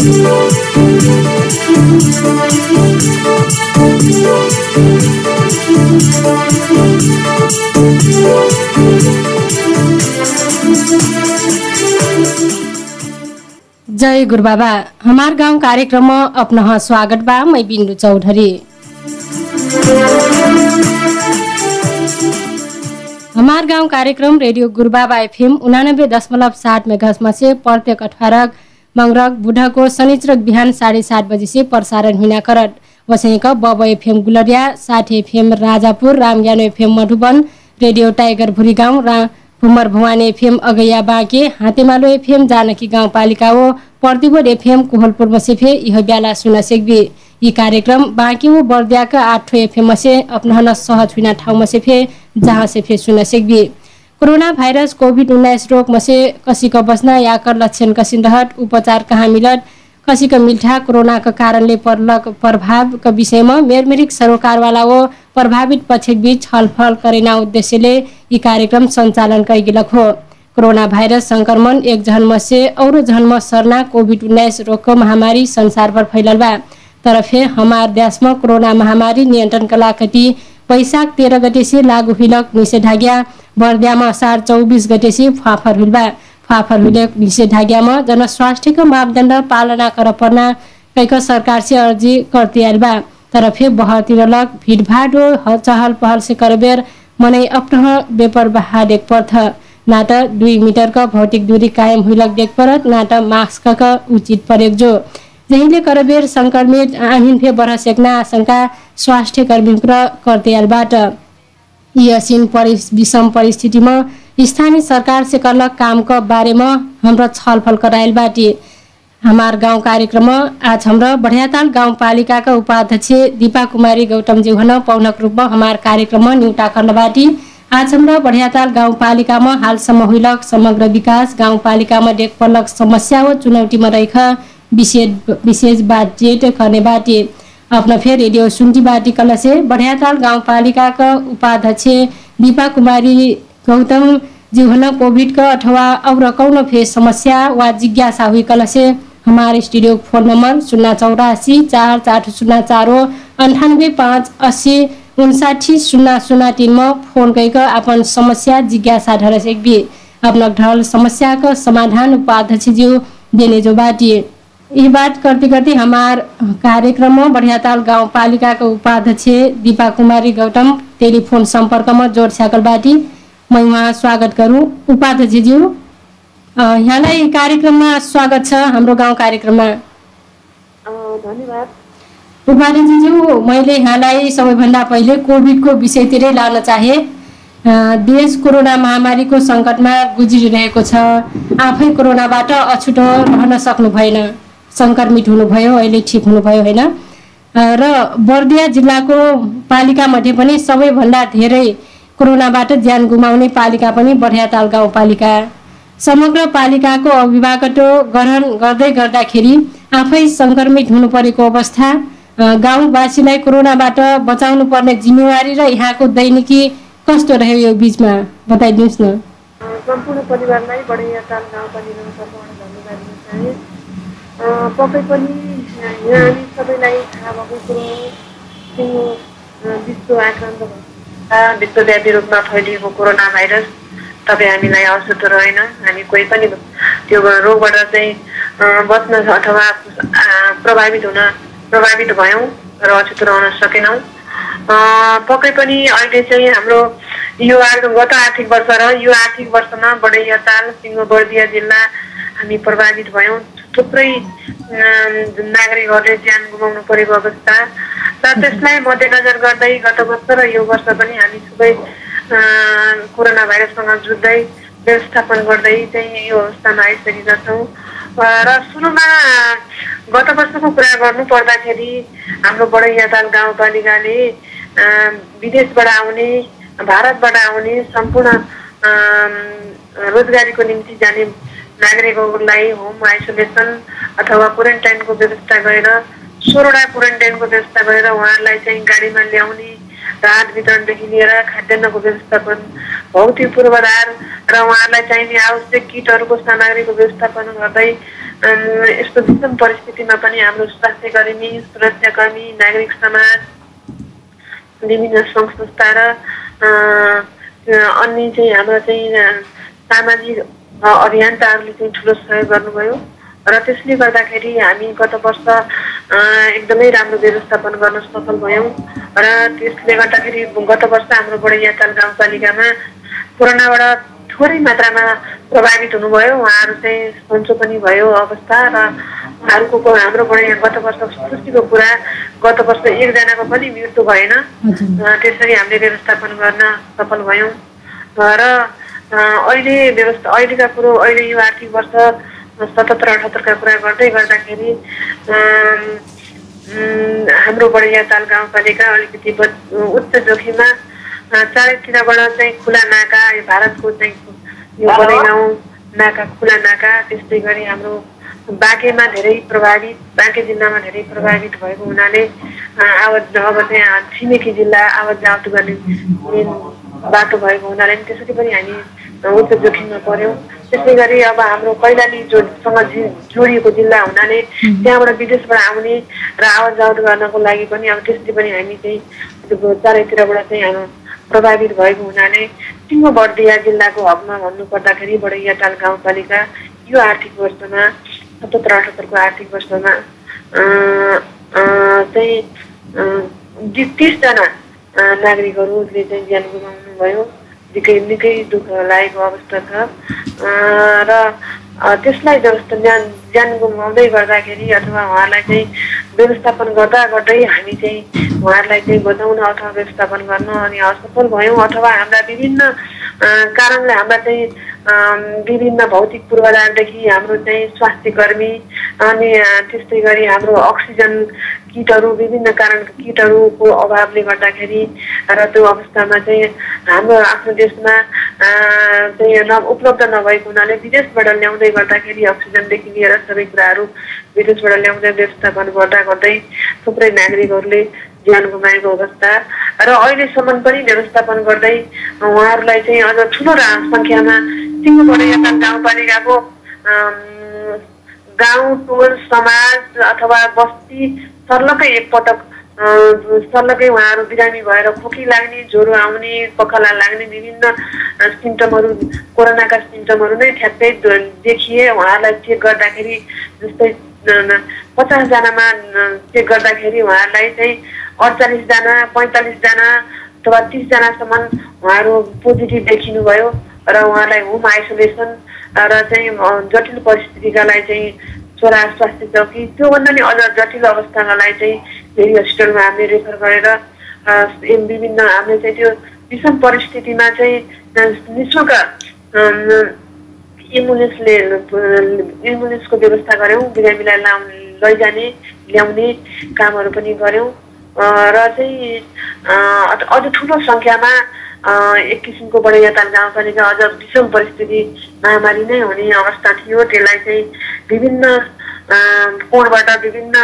जय गुरु बाबा हमार गाउँ कार्यक्रम अपना स्वागत बा मैं बिन्दु चौधरी। हमार गाउँ कार्यक्रम रेडियो गुरुबाबा एफएम उनानब्बे दशमलव सात मेघसमा से प्रत्येक अठारह मंगरक बुधको शनिचरक बिहान साढे सात बजे से प्रसारण हुना करत। वसैक बब एफएम गुलरिया साठ FM Rajapur Ramgyan FM Madhuban Radio Tiger भुरी गाउँ रा भुमर भुवानी एफएम अगैया बाँके हातेमालो एफएम जानकी गाउँपालिका हो प्रतिबोध एफएम कोहलपुर मसेफे यह ब्याला सुन सेक्बी। यी कार्यक्रम बाँकी हो बर्दियाका आठ एफएम मसे अपनाहन सहज हुना ठाउँ मसेफे जहाँ सेफे सुन सेक्बी। कोरोना भाइरस कोभिड उन्नाइस रोग मसे कसीको बस्न याकर लक्षण कसिन रहत उपचार कहाँ मिलत कसीको मिल्ठा कोरोनाको कारणले पर्लक प्रभावका विषयमा मेरमेरिक सरोकारवाला ओ प्रभावित पक्षबीच छलफल करेना उद्देश्यले यी कार्यक्रम सञ्चालन कैगिलक हो। कोरोना भाइरस संक्रमण एक जहन्म से और जहन्म सर्ना कोभिड उन्नाइस रोगको महामारी संसारभर फैलल बा तरफे हमार देशमा कोरोना महामारी नियन्त्रणका लागि वैशाख तेह्र गते से लागू हिलक निषेधाज्ञा। बर्दियामा असार चौबिस गते से फाफर हुलबा फाफर हुले निषेधाज्ञामा जनस्वास्थ्यको मापदण्ड पालना कर पर्ना कैक सरकार से अर्जी करती आइल बा तरफे बहतिर लग भिडभाड चहल पहल से करबेर मनै अपना बेपर बहा देख पर्थ नाट दुई मिटरका भौतिक दूरी कायम हुइलक देख परत नाट मास्कका उचित परेक जो जहिले करबेर संक्रमित आहिन फे बढ सेक्ना आशंका स्वास्थ्य कर्मी कर्तेयालबाट यी असिन परि विषम परिस्थितिमा स्थानीय सरकार से करलक कामको बारेमा हाम्रो छलफल कराइल बाटी हमार गाउँ कार्यक्रम आज हाम्रो बढियाताल गाउँपालिकाका उपाध्यक्ष दिपा कुमारी गौतमजी हुन पौनक रूपमा हमार कार्यक्रम न्युटा कर्नबाटी आज हाम्रो बढियाताल गाउँपालिकामा हालसम्म हुइलक समग्र विकास गाउँपालिकामा देख पर्लक समस्या व चुनौतीमा रहेख विशेष विशेष बातचीत गर्ने अपना फेर रेडियो सुन्टी बाटी कलसे। बढियाताल गाउँपालिकाका उपाध्यक्ष दिपा कुमारी गौतम जीवन कोभिडका अथवा और कौन फेस समस्या वा जिज्ञासा हुई कलसे। हमारे स्टूडियो फोन नंबर शून्य चौरासी चार चार शून्य चार हो अंठानब्बे पाँच अस्सी उनसाठी शून्य शून्य तिनमा फोन गएको अपन समस्या जिज्ञासा ढल भी। अपना ढल समस्या का समाधान उपाध्यक्ष ज्यू देने जो बाटी यी बात करते करते हमार कार्यक्रम में बढ़ियाताल गाउँपालिका का उपाध्यक्ष दीपा कुमारी गौतम टेलिफोन सम्पर्कमा जोड स्याकल बाटी म उहाँ स्वागत गरौँ। उपाध्यक्षज्यू यहाँलाई कार्यक्रममा स्वागत छ हाम्रो गाउँ कार्यक्रममा। धन्यवाद। उपाध्यक्षज्यू मैले यहाँलाई सबैभन्दा पहिले कोभिडको विषयतिरै लान चाहे देश कोरोना महामारीको सङ्कटमा गुज्रिरहेको छ आफै कोरोनाबाट अछुटो रहन सक्नु भएन। सङ्क्रमित हुनुभयो अहिले ठिक हुनुभयो होइन? र बर्दिया जिल्लाको पालिकामध्ये पनि सबैभन्दा धेरै कोरोनाबाट ज्यान गुमाउने पालिका पनि बढियाताल गाउँपालिका समग्र पालिकाको अभिभावकत्व ग्रहण गर्दै गर्दाखेरि आफै सङ्क्रमित हुनु परेको अवस्था गाउँवासीलाई कोरोनाबाट बचाउनु पर्ने जिम्मेवारी र यहाँको दैनिकी कस्तो रह्यो यो बिचमा? बताइदिनुहोस् न। सम्पूर्ण परिवारलाई बढैयाताल चाहे। पक्कै पनि यहाँ हामी सबैलाई थाहा भएको कुरो सिङ्गो विश्व आक्रान्त विश्वव्यापी रूपमा फैलिएको कोरोना भाइरस तपाईँ हामीलाई अछुतो रहेन। हामी कोही पनि त्यो रोगबाट चाहिँ बच्न अथवा प्रभावित हुन प्रभावित भयौँ र अछुतो रहन सकेनौँ। पक्कै पनि अहिले चाहिँ हाम्रो यो गत आर्थिक वर्ष र यो आर्थिक वर्षमा बढैयाताल सिङ्गो बर्दिया जिल्ला हामी प्रभावित भयौँ। थुप्रै नागरिकहरूले ज्यान गुमाउनु परेको अवस्था र त्यसलाई मध्यनजर गर्दै गत वर्ष र यो वर्ष पनि हामी सबै कोरोना भाइरससँग जुझ्दै व्यवस्थापन गर्दै चाहिँ यो अवस्थामा आइसकेका छौँ र सुरुमा गत वर्षको कुरा गर्नु पर्दाखेरि हाम्रो बडैयाताल गाउँपालिकाले विदेशबाट आउने भारतबाट आउने सम्पूर्ण रोजगारीको निम्ति जाने नागरिकहरूलाई होम आइसोलेसन अथवा क्वारेन्टाइनको व्यवस्था गरेर सोह्रवटा क्वारेन्टाइनको व्यवस्था गरेर उहाँहरूलाई चाहिँ गाडीमा ल्याउने राहत वितरणदेखि लिएर खाद्यान्नको व्यवस्थापन भौतिक पूर्वाधार र उहाँहरूलाई चाहिने आवश्यक किटहरूको सामग्रीको व्यवस्थापन गर्दै यस्तो विषम परिस्थितिमा पनि हाम्रो स्वास्थ्य कर्मी सुरक्षाकर्मी नागरिक समाज विभिन्न सङ्घ संस्था र अन्य चाहिँ हाम्रो चाहिँ सामाजिक अभियन्ताहरूले चाहिँ ठुलो सहयोग गर्नुभयो र त्यसले गर्दाखेरि हामी गत वर्ष एकदमै राम्रो व्यवस्थापन गर्न सफल भयौँ र त्यसले गर्दाखेरि गत वर्ष हाम्रो बडैयाताल गाउँपालिकामा कोरोनाबाट थोरै मात्रामा प्रभावित हुनुभयो। उहाँहरू चाहिँ सन्चो पनि भयो अवस्था र उहाँहरूको हाम्रो बडैया गत वर्ष खुसीको कुरा गत वर्ष एकजनाको पनि मृत्यु भएन। त्यसरी हामीले व्यवस्थापन गर्न सफल भयौँ। र अहिले व्यवस्था अहिलेका कुरो अहिले यो आर्थिक वर्ष सतहत्तर अठहत्तरका कुरा गर्दै गर्दाखेरि हाम्रो बढिया ताल गाउँपालिका अलिकति उच्च जोखिममा चारैतिरबाट चाहिँ खुला नाका यो भारतको चाहिँ यो गाउँ नाका खुला नाका त्यस्तै गरी हाम्रो बाँकेमा धेरै प्रभावित बाँके जिल्लामा धेरै प्रभावित भएको हुनाले आवाज अब त्यहाँ छिमेकी जिल्ला आवाज जावत गर्ने मेन बाटो भएको हुनाले त्यसरी पनि हामी उच्च जोखिममा पऱ्यौँ त्यसै गरी अब हाम्रो कैलाली जोसँग जोडिएको जिल्ला हुनाले त्यहाँबाट विदेशबाट आउने र आवाज जावत गर्नको लागि पनि अब त्यसरी पनि हामी चाहिँ चारैतिरबाट चाहिँ हाम्रो प्रभावित भएको हुनाले सिङ्गो बर्दिया जिल्लाको हकमा भन्नुपर्दाखेरि बडैयाटाल गाउँपालिका यो आर्थिक वर्षमा सतहत्तर अठहत्तरको आर्थिक वर्षमा चाहिँ तिसजना नागरिकहरूले चाहिँ ज्यान गुमाउनु भयो निकै निकै दुःख लागेको अवस्था छ। र त्यसलाई व्यवस्था ज्यान ज्यान गुमाउँदै गर्दाखेरि अथवा उहाँलाई चाहिँ व्यवस्थापन गर्दा गर्दै हामी चाहिँ उहाँहरूलाई चाहिँ बचाउन अथवा व्यवस्थापन गर्न अनि असफल भयौँ अथवा हाम्रा विभिन्न कारणले हाम्रा चाहिँ विभिन्न भौतिक पूर्वाधारदेखि हाम्रो चाहिँ स्वास्थ्य कर्मी अनि त्यस्तै गरी हाम्रो अक्सिजन किटहरू विभिन्न कारणका किटहरूको अभावले गर्दाखेरि र त्यो अवस्थामा चाहिँ हाम्रो आफ्नो देशमा चाहिँ उपलब्ध नभएको हुनाले विदेशबाट ल्याउँदै गर्दाखेरि अक्सिजनदेखि लिएर सबै कुराहरू विदेशबाट ल्याउँदै व्यवस्थापन गर्दा गर्दै थुप्रै नागरिकहरूले ज्यान गुमाएको अवस्था। र अहिलेसम्म पनि व्यवस्थापन गर्दै उहाँहरूलाई चाहिँ अझ ठुलो सङ्ख्यामा सिङ्गोबाट गाउँपालिकाको गाउँ टोल समाज अथवा बस्ती सर्लकै एकपटक सर्लकै उहाँहरू बिरामी भएर खोकी लाग्ने ज्वरो आउने पखला लाग्ने विभिन्न सिम्टमहरू कोरोनाका सिम्टमहरू नै ठ्याक्कै देखिए। उहाँहरूलाई चेक गर्दाखेरि जस्तै पचासजनामा चेक गर्दाखेरि उहाँहरूलाई चाहिँ अडचालिसजना पैँतालिसजना अथवा तिसजनासम्म उहाँहरू पोजिटिभ देखिनुभयो। र उहाँलाई होम आइसोलेसन र चाहिँ जटिल परिस्थितिकालाई चाहिँ छोरा स्वास्थ्य चौकी त्योभन्दा नि अझ जटिल अवस्थालाई चाहिँ फेरि हस्पिटलमा हामीले रेफर गरेर विभिन्न हामीले चाहिँ त्यो विषम परिस्थितिमा चाहिँ नि शुल्क एम्बुलेन्सले एम्बुलेन्सको व्यवस्था गऱ्यौँ बिरामीलाई लाउ लैजाने ल्याउने कामहरू पनि गऱ्यौँ। र चाहिँ अझ ठुलो सङ्ख्यामा एक किसिमको बडैयाताल गाउँपालिका अझ विषम परिस्थिति महामारी नै हुने अवस्था थियो। त्यसलाई चाहिँ विभिन्न कोणबाट विभिन्न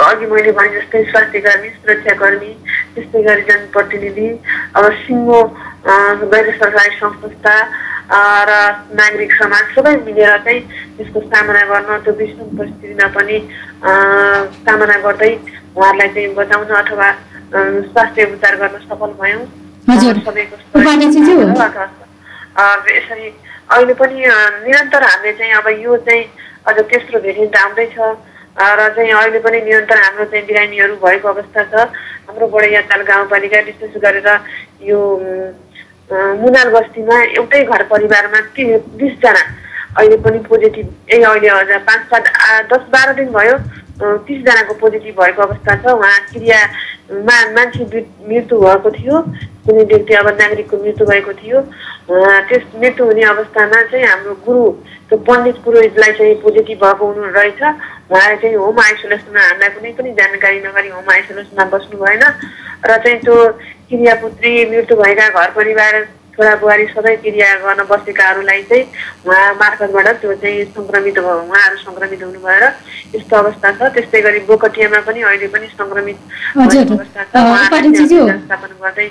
अघि मैले भने जस्तै स्वास्थ्य कर्मी सुरक्षाकर्मी त्यस्तै गरी जनप्रतिनिधि अब सिङ्गो गैर सरकारी संस्था र नागरिक समाज सबै मिलेर चाहिँ त्यसको सामना गर्न त्यो विषम परिस्थितिमा पनि सामना गर्दै उहाँहरूलाई चाहिँ बचाउन अथवा स्वास्थ्य उपचार गर्न सफल भयौँ। यसरी अहिले पनि निरन्तर हामीले चाहिँ अब यो चाहिँ अझ तेस्रो भेरिएन्ट आउँदैछ। र चाहिँ अहिले पनि निरन्तर हाम्रो चाहिँ बिरामीहरू भएको अवस्था छ। हाम्रो बडैयाताल गाउँपालिका विशेष गरेर यो मुनाल बस्तीमा एउटै घर परिवारमा ति बिसजना अहिले पनि पोजिटिभ ए अहिले हजुर पाँच सात दस बाह्र दिन भयो तिसजनाको पोजिटिभ भएको अवस्था छ। उहाँ क्रिया मा मान्छे मृत्यु भएको थियो। कुनै व्यक्ति अब नागरिकको मृत्यु भएको थियो। त्यस मृत्यु हुने अवस्थामा चाहिँ हाम्रो गुरु त्यो पण्डित पुरोहितलाई चाहिँ पोजिटिभ भएको हुनु रहेछ। उहाँले चाहिँ होम आइसोलेसनमा हामीलाई कुनै पनि जानकारी नगरी होम आइसोलेसनमा बस्नु भएन। र चाहिँ त्यो क्रियापुत्री मृत्यु भएका घर परिवार छोरा बुहारी सबै क्रिया गर्न बसेकाहरूलाई चाहिँ उहाँ मार्फतबाट त्यो चाहिँ सङ्क्रमित भयो। उहाँहरू सङ्क्रमित हुनु भएर यस्तो अवस्था छ। त्यस्तै गरी बोकटियामा पनि अहिले पनि सङ्क्रमित अवस्था छ। व्यवस्थापन गर्दै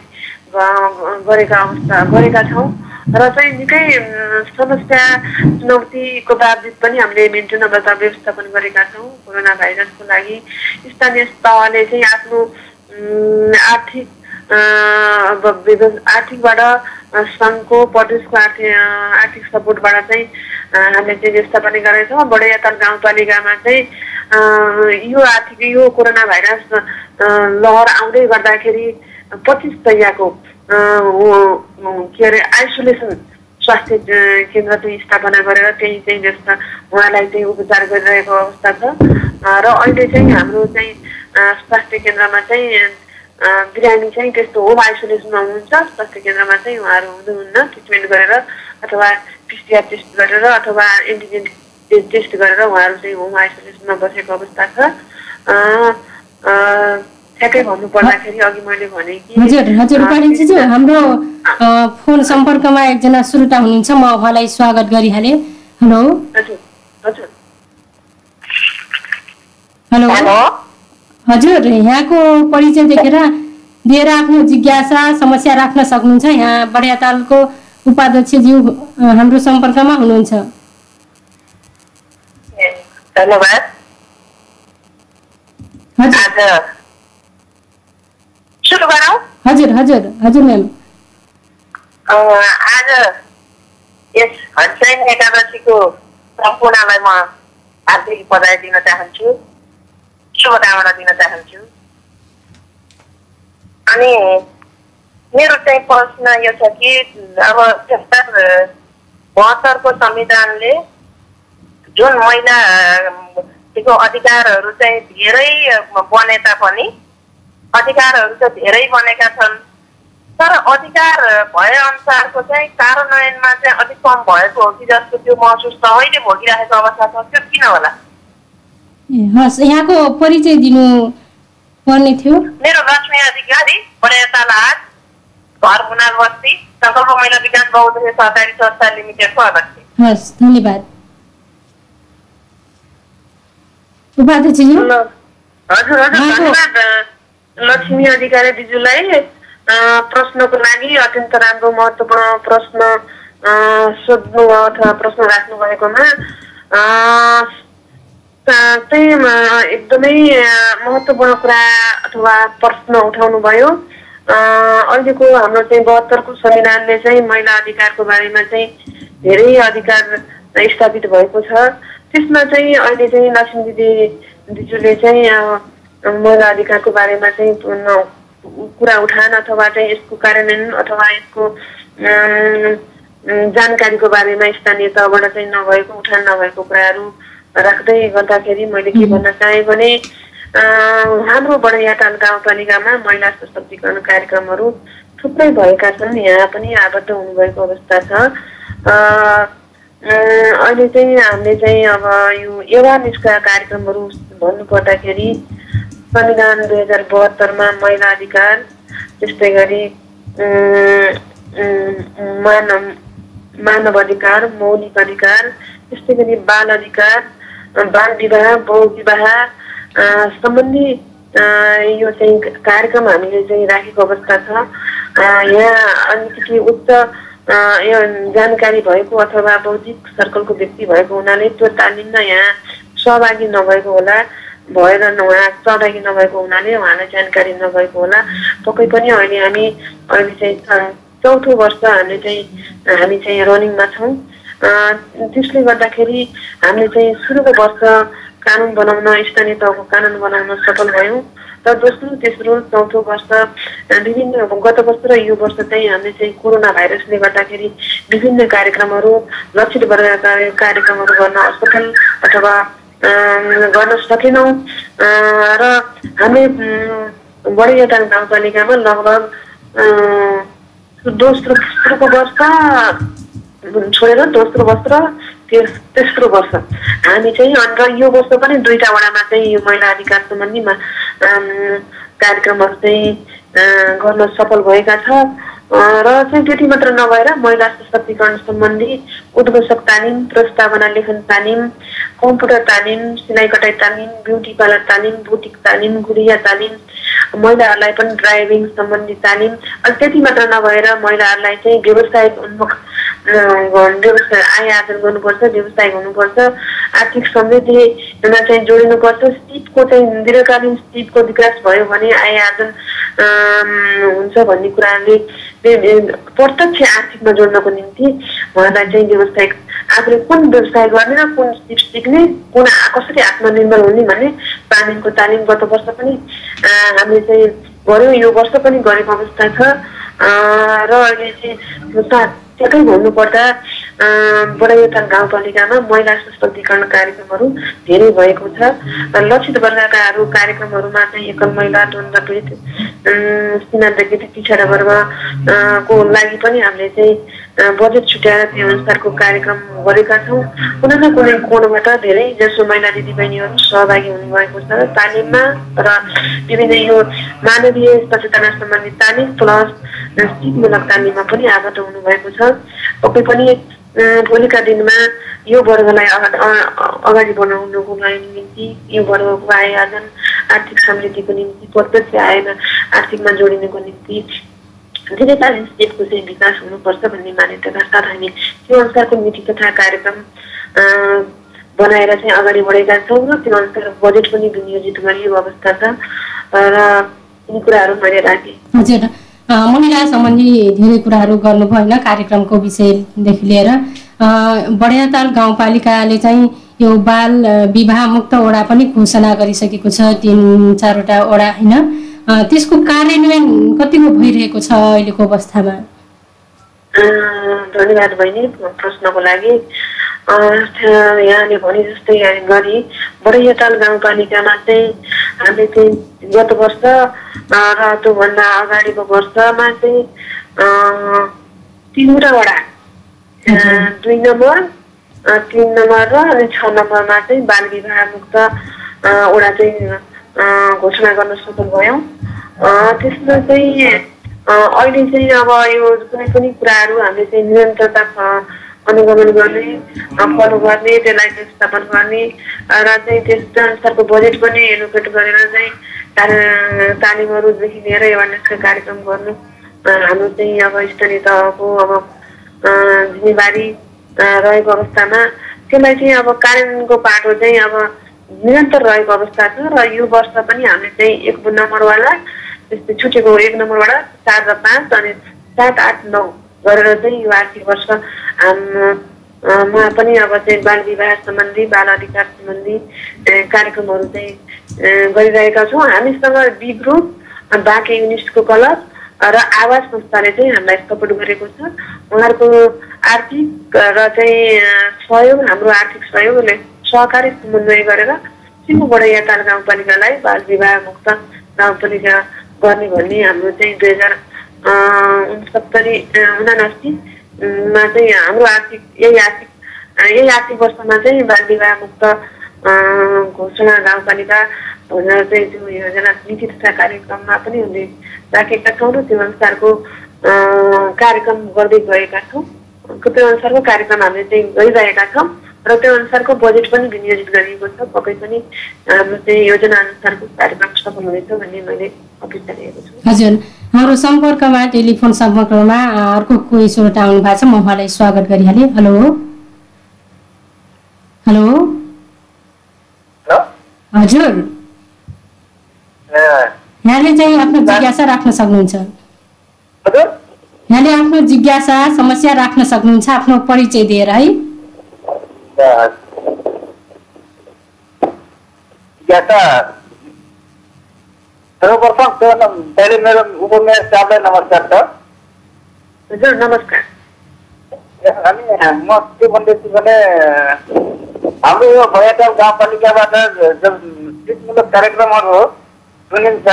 गरेका अवस्था गरेका छौँ। र चाहिँ निकै समस्या चुनौतीको बावजुद पनि हामीले मेन्टेन अवस्था व्यवस्थापन गरेका छौँ कोरोना भाइरसको लागि। स्थानीय तहले चाहिँ आफ्नो आर्थिक आर्थिकबाट सङ्घको प्रदेशको आर्थिक आर्थिक सपोर्टबाट चाहिँ हामीले चाहिँ व्यवस्थापन गरेका छौँ बडैयाताल गाउँपालिकामा चाहिँ यो आर्थिक यो कोरोना भाइरस लहर आउँदै गर्दाखेरि पच्चिस तैयाको के अरे आइसोलेसन स्वास्थ्य केन्द्र चाहिँ स्थापना गरेर त्यही चाहिँ जस्ता उहाँलाई चाहिँ उपचार गरिरहेको अवस्था छ। र अहिले चाहिँ हाम्रो चाहिँ स्वास्थ्य केन्द्रमा चाहिँ बिरामी चाहिँ त्यस्तो होम आइसोलेसनमा हुनुहुन्छ स्वास्थ्य केन्द्रमा चाहिँ उहाँहरू हुनुहुन्न ट्रिटमेन्ट गरेर अथवा पिसिआर टेस्ट गरेर अथवा एन्टिजेन टेस्ट गरेर उहाँहरू चाहिँ होम आइसोलेसनमा बसेको अवस्था छ ठ्याक्कै भन्नु पर्दाखेरि अघि मैले भने कि हजुर हजुर उपाध्यक्षज्यू हाम्रो फोन सम्पर्कमा एकजना श्रोता हुनुहुन्छ म उहाँलाई स्वागत गरिहालेँ हेलो हेलो हजुर यहाँको परिचय देखेर दिएर आफ्नो जिज्ञासा समस्या राख्न सक्नुहुन्छ। यहाँ बडियातालको उपाध्यक्षज्यू हाम्रो सम्पर्कमा हुनुहुन्छ। धन्यवाद। हजुर। हजुर हजुर हजुर म्याम। आज यस हन्सैन एकादशीको सम्पूर्णलाई म हार्दिक बधाई दिन चाहन्छु। शुभकामना दिन चाहन्छु। अनि मेरो चाहिँ प्रश्न यो छ कि अब बहत्तरको संविधानले जुन महिलाको अधिकारहरू चाहिँ धेरै बने तापनि अधिकारहरू त धेरै बनेका छन् तर अधिकार भए अनुसारको चाहिँ कार्यान्वयनमा चाहिँ अलिक कम भएको हो कि जस्तो त्यो महसुस त अहिले भोगिरहेको अवस्था छ त्यो किन होला? हस् यहाँको परिचय दिनु पर्ने थियो? मेरो लक्ष्मी अधिकारी बडाताला घर मुनाल बस्ती सङ्कल्प महिला विकास बहुद्देश्य सहकारी संस्था लिमिटेडको अध्यक्ष। हस् धन्यवाद। उपाध्यक्षज्यू हजुर हजुर धन्यवाद लक्ष्मी अधिकारी दिजुलाई। प्रश्नको लागि अत्यन्त राम्रो महत्त्वपूर्ण प्रश्न सोध्नु अथवा प्रश्न राख्नु भएकोमा चाहिँ एकदमै महत्त्वपूर्ण कुरा अथवा प्रश्न उठाउनु भयो। अहिलेको हाम्रो चाहिँ बहत्तरको संविधानले चाहिँ महिला अधिकारको बारेमा चाहिँ धेरै अधिकार स्थापित भएको छ। त्यसमा चाहिँ अहिले चाहिँ लक्ष्मी दिदी दिजुले चाहिँ महिला अधिकारको बारेमा चाहिँ कुरा उठान अथवा चाहिँ यसको कार्यान्वयन अथवा यसको जानकारीको बारेमा स्थानीय तहबाट चाहिँ नभएको उठान नभएको कुराहरू राख्दै गर्दाखेरि मैले के भन्न चाहेँ भने हाम्रो बडैयाटाल गाउँपालिकामा महिला सशक्तिकरण कार्यक्रमहरू थुप्रै भएका छन्। यहाँ पनि आबद्ध हुनुभएको अवस्था छ। अहिले चाहिँ हामीले चाहिँ अब यो एवारनेसका कार्यक्रमहरू भन्नुपर्दाखेरि संविधान दुई हजार बहत्तरमा महिला अधिकार त्यस्तै गरी मानव मानव अधिकार मौलिक अधिकार त्यस्तै गरी बाल अधिकार बाल विवाह बहु विवाह सम्बन्धी यो चाहिँ कार्यक्रम हामीले चाहिँ राखेको अवस्था छ। यहाँ अलिकति उच्च यो जानकारी भएको अथवा बौद्धिक सर्कलको व्यक्ति भएको हुनाले त्यो तालिममा यहाँ सहभागी नभएको होला। भएर उहाँ सहभागी नभएको हुनाले उहाँलाई जानकारी नभएको होला। पक्कै पनि अहिले हामी अहिले चाहिँ चौथो वर्ष हामीले चाहिँ हामी चाहिँ रनिङमा छौँ। त्यसले गर्दाखेरि हामीले चाहिँ सुरुको वर्ष कानुन बनाउन स्थानीय तहको कानुन बनाउन सफल भयौँ र दोस्रो तेस्रो चौथो वर्ष विभिन्न गत वर्ष र यो वर्ष चाहिँ हामीले चाहिँ कोरोना भाइरसले गर्दाखेरि विभिन्न कार्यक्रमहरू लक्षित वर्गका कार्यक्रमहरू गर्न असफल अथवा गर्न सकेनौँ र हामी बढीवटा गाउँपालिकामा लगभग दोस्रो तेस्रोको वर्ष छोडेर दोस्रो वर्ष र त्यस तेस्रो वर्ष। हामी चाहिँ अन्त यो वर्ष पनि दुईवटा वडामा चाहिँ यो महिला अधिकार सम्बन्धीमा कार्यक्रमहरू चाहिँ गर्न सफल भएका छ र चाहिँ त्यति मात्र नभएर महिला सशक्तिकरण सम्बन्धी उद्घोषक तालिम प्रस्तावना लेखन तालिम कम्प्युटर तालिम सिलाइ कटाइ तालिम ब्युटी पार्लर तालिम बुटिक तालिम गुडिया तालिम महिलाहरूलाई पनि ड्राइभिङ सम्बन्धी तालिम अनि त्यति मात्र नभएर महिलाहरूलाई चाहिँ व्यवसाय उन्मुख व्यवसाय आय आर्जन गर्नुपर्छ व्यवसाय हुनुपर्छ आर्थिक समृद्धिमा चाहिँ जोडिनुपर्छ सिपको चाहिँ दीर्घकालीन सिपको विकास भयो भने आय आर्जन हुन्छ भन्ने कुराले प्रत्यक्ष आर्थिकमा जोड्नको निम्ति उहाँलाई चाहिँ व्यवसाय आफूले कुन व्यवसाय गर्ने र कुन सिप सिक्ने कुन कसरी आत्मनिर्भर हुने भन्ने तालिमको तालिम गत वर्ष पनि हामीले चाहिँ गऱ्यौँ यो वर्ष पनि गरेको अवस्था छ। र अहिले चाहिँ ठ्याक्कै भन्नुपर्दा बडाइयोथान गाउँपालिकामा महिला सशक्तिकरण कार्यक्रमहरू धेरै भएको छ। लक्षित वर्गका कार्यक्रमहरूमा चाहिँ एकल महिला द्वन्द पीडित सीमान्तकृत पिछडा वर्गको लागि पनि हामीले चाहिँ बजेट छुट्याएर त्यो अनुसारको कार्यक्रम गरेका छौँ कुनै न कुनै कोणबाट धेरै जसो महिला दिदीबहिनीहरू सहभागी हुनुभएको छ तालिममा र विभिन्न यो मानवीय सचेतना सम्बन्धी तालिम प्लस सिपमूलक तालिममा पनि आबद्ध हुनुभएको छ। पक्कै पनि भोलिका दिनमा यो वर्गलाई अगाडि बढाउनुको निम्ति यो वर्गको आय आर्थिक समृद्धिको निम्ति प्रत्यक्ष आयमा आर्थिकमा जोडिनुको निम्ति दीर्घकालीन स्टेटको चाहिँ विकास हुनुपर्छ भन्ने मान्यताका साथ हामी त्यो अनुसारको नीति तथा कार्यक्रम बनाएर चाहिँ अगाडि बढेका छौँ र त्यो अनुसार बजेट पनि विनियोजित गरिएको अवस्था छ र यी कुराहरू मैले राखेँ। महिला सम्बन्धी धेरै कुराहरू गर्नुभयो होइन कार्यक्रमको विषयदेखि लिएर। बडियाताल गाउँपालिकाले चाहिँ यो बाल विवाह मुक्त ओडा पनि घोषणा गरिसकेको छ तिन चारवटा ओडा होइन? त्यसको कार्यान्वयन कतिको भइरहेको छ अहिलेको अवस्थामा? धन्यवाद बहिनी प्रश्नको लागि। यहाँले भने जस्तै गरी बडैयाताल गाउँपालिकामा चाहिँ हामीले चाहिँ गत वर्ष र त्योभन्दा अगाडिको वर्षमा चाहिँ तिनवटा वडा दुई नम्बर तिन नम्बर र अनि छ नम्बरमा चाहिँ बाल विवाह मुक्त वडा चाहिँ घोषणा गर्न सफल भयौँ। त्यसमा चाहिँ अहिले चाहिँ अब यो कुनै पनि कुराहरू हामीले चाहिँ निरन्तरता अनुगमन गर्ने फलो गर्ने त्यसलाई स्थापन गर्ने र चाहिँ त्यस अनुसारको बजेट पनि एलोकेट गरेर चाहिँ तालिमहरूदेखि लिएर एवारनेसका कार्यक्रम गर्नु। हाम्रो चाहिँ अब स्थानीय तहको अब जिम्मेवारी रहेको अवस्थामा त्यसलाई चाहिँ अब कार्यान्वयनको पाटो चाहिँ अब निरन्तर रहेको अवस्था छ र यो वर्ष पनि हामीले चाहिँ एक नम्बरवाला त्यस्तै छुटेको एक नम्बरबाट चार र पाँच अनि सात आठ नौ गरेर चाहिँ यो आर्थिक वर्ष मा पनि अब चाहिँ बाल विवाह सम्बन्धी बाल अधिकार सम्बन्धी कार्यक्रमहरू चाहिँ गरिरहेका छौँ। हामीसँग बी ग्रुप बाँके युनिस्टको क्लब र आवास संस्थाले चाहिँ हामीलाई सपोर्ट गरेको छ। उहाँहरूको आर्थिक र चाहिँ सहयोग हाम्रो आर्थिक सहयोगले सहकारी समन्वय गरेर सिङ्गोबाट याताल गाउँपालिकालाई बाल विवाह मुक्त गाउँपालिका गर्ने भन्ने हाम्रो चाहिँ दुई हजार उनसत्तरी उनासीमा चाहिँ हाम्रो आर्थिक यही आर्थिक यही आर्थिक वर्षमा चाहिँ बाल विवाह मुक्त घोषणा गाउँपालिका भनेर चाहिँ त्यो योजना नीति तथा कार्यक्रममा पनि हामीले राखेका छौँ र त्यो अनुसारको कार्यक्रम गर्दै गएका छौँ त्यो अनुसारको कार्यक्रम हामीले चाहिँ गरिरहेका छौँ र त्यो अनुसारको बजेट पनि विनियोजित गरिएको छ। पक्कै पनि हाम्रो चाहिँ योजना अनुसारको कार्यक्रम सफल हुनेछ भन्ने मैले अपेक्षा लिएको छु। हजुर हाम्रो सम्पर्कमा टेलिफोन सम्पर्कमा अर्को कोही श्रोता आउनु भएको छ म उहाँलाई स्वागत गरिहालेँ। हेलो। हेलो। हजुर। यहाँले चाहिँ आफ्नो जिज्ञासा राख्न सक्नुहुन्छ। यहाँले आफ्नो जिज्ञासा समस्या राख्न सक्नुहुन्छ आफ्नो परिचय दिएर है? जिज्ञासा सर्वप्रथम पहिले मेरो नमस्कार छ हजुर नमस्कार अनि म के भन्दैछु भने हाम्रो यो भयाटाल गाउँपालिकाबाट जुन सिपमूलक कार्यक्रमहरू सुनिन्छ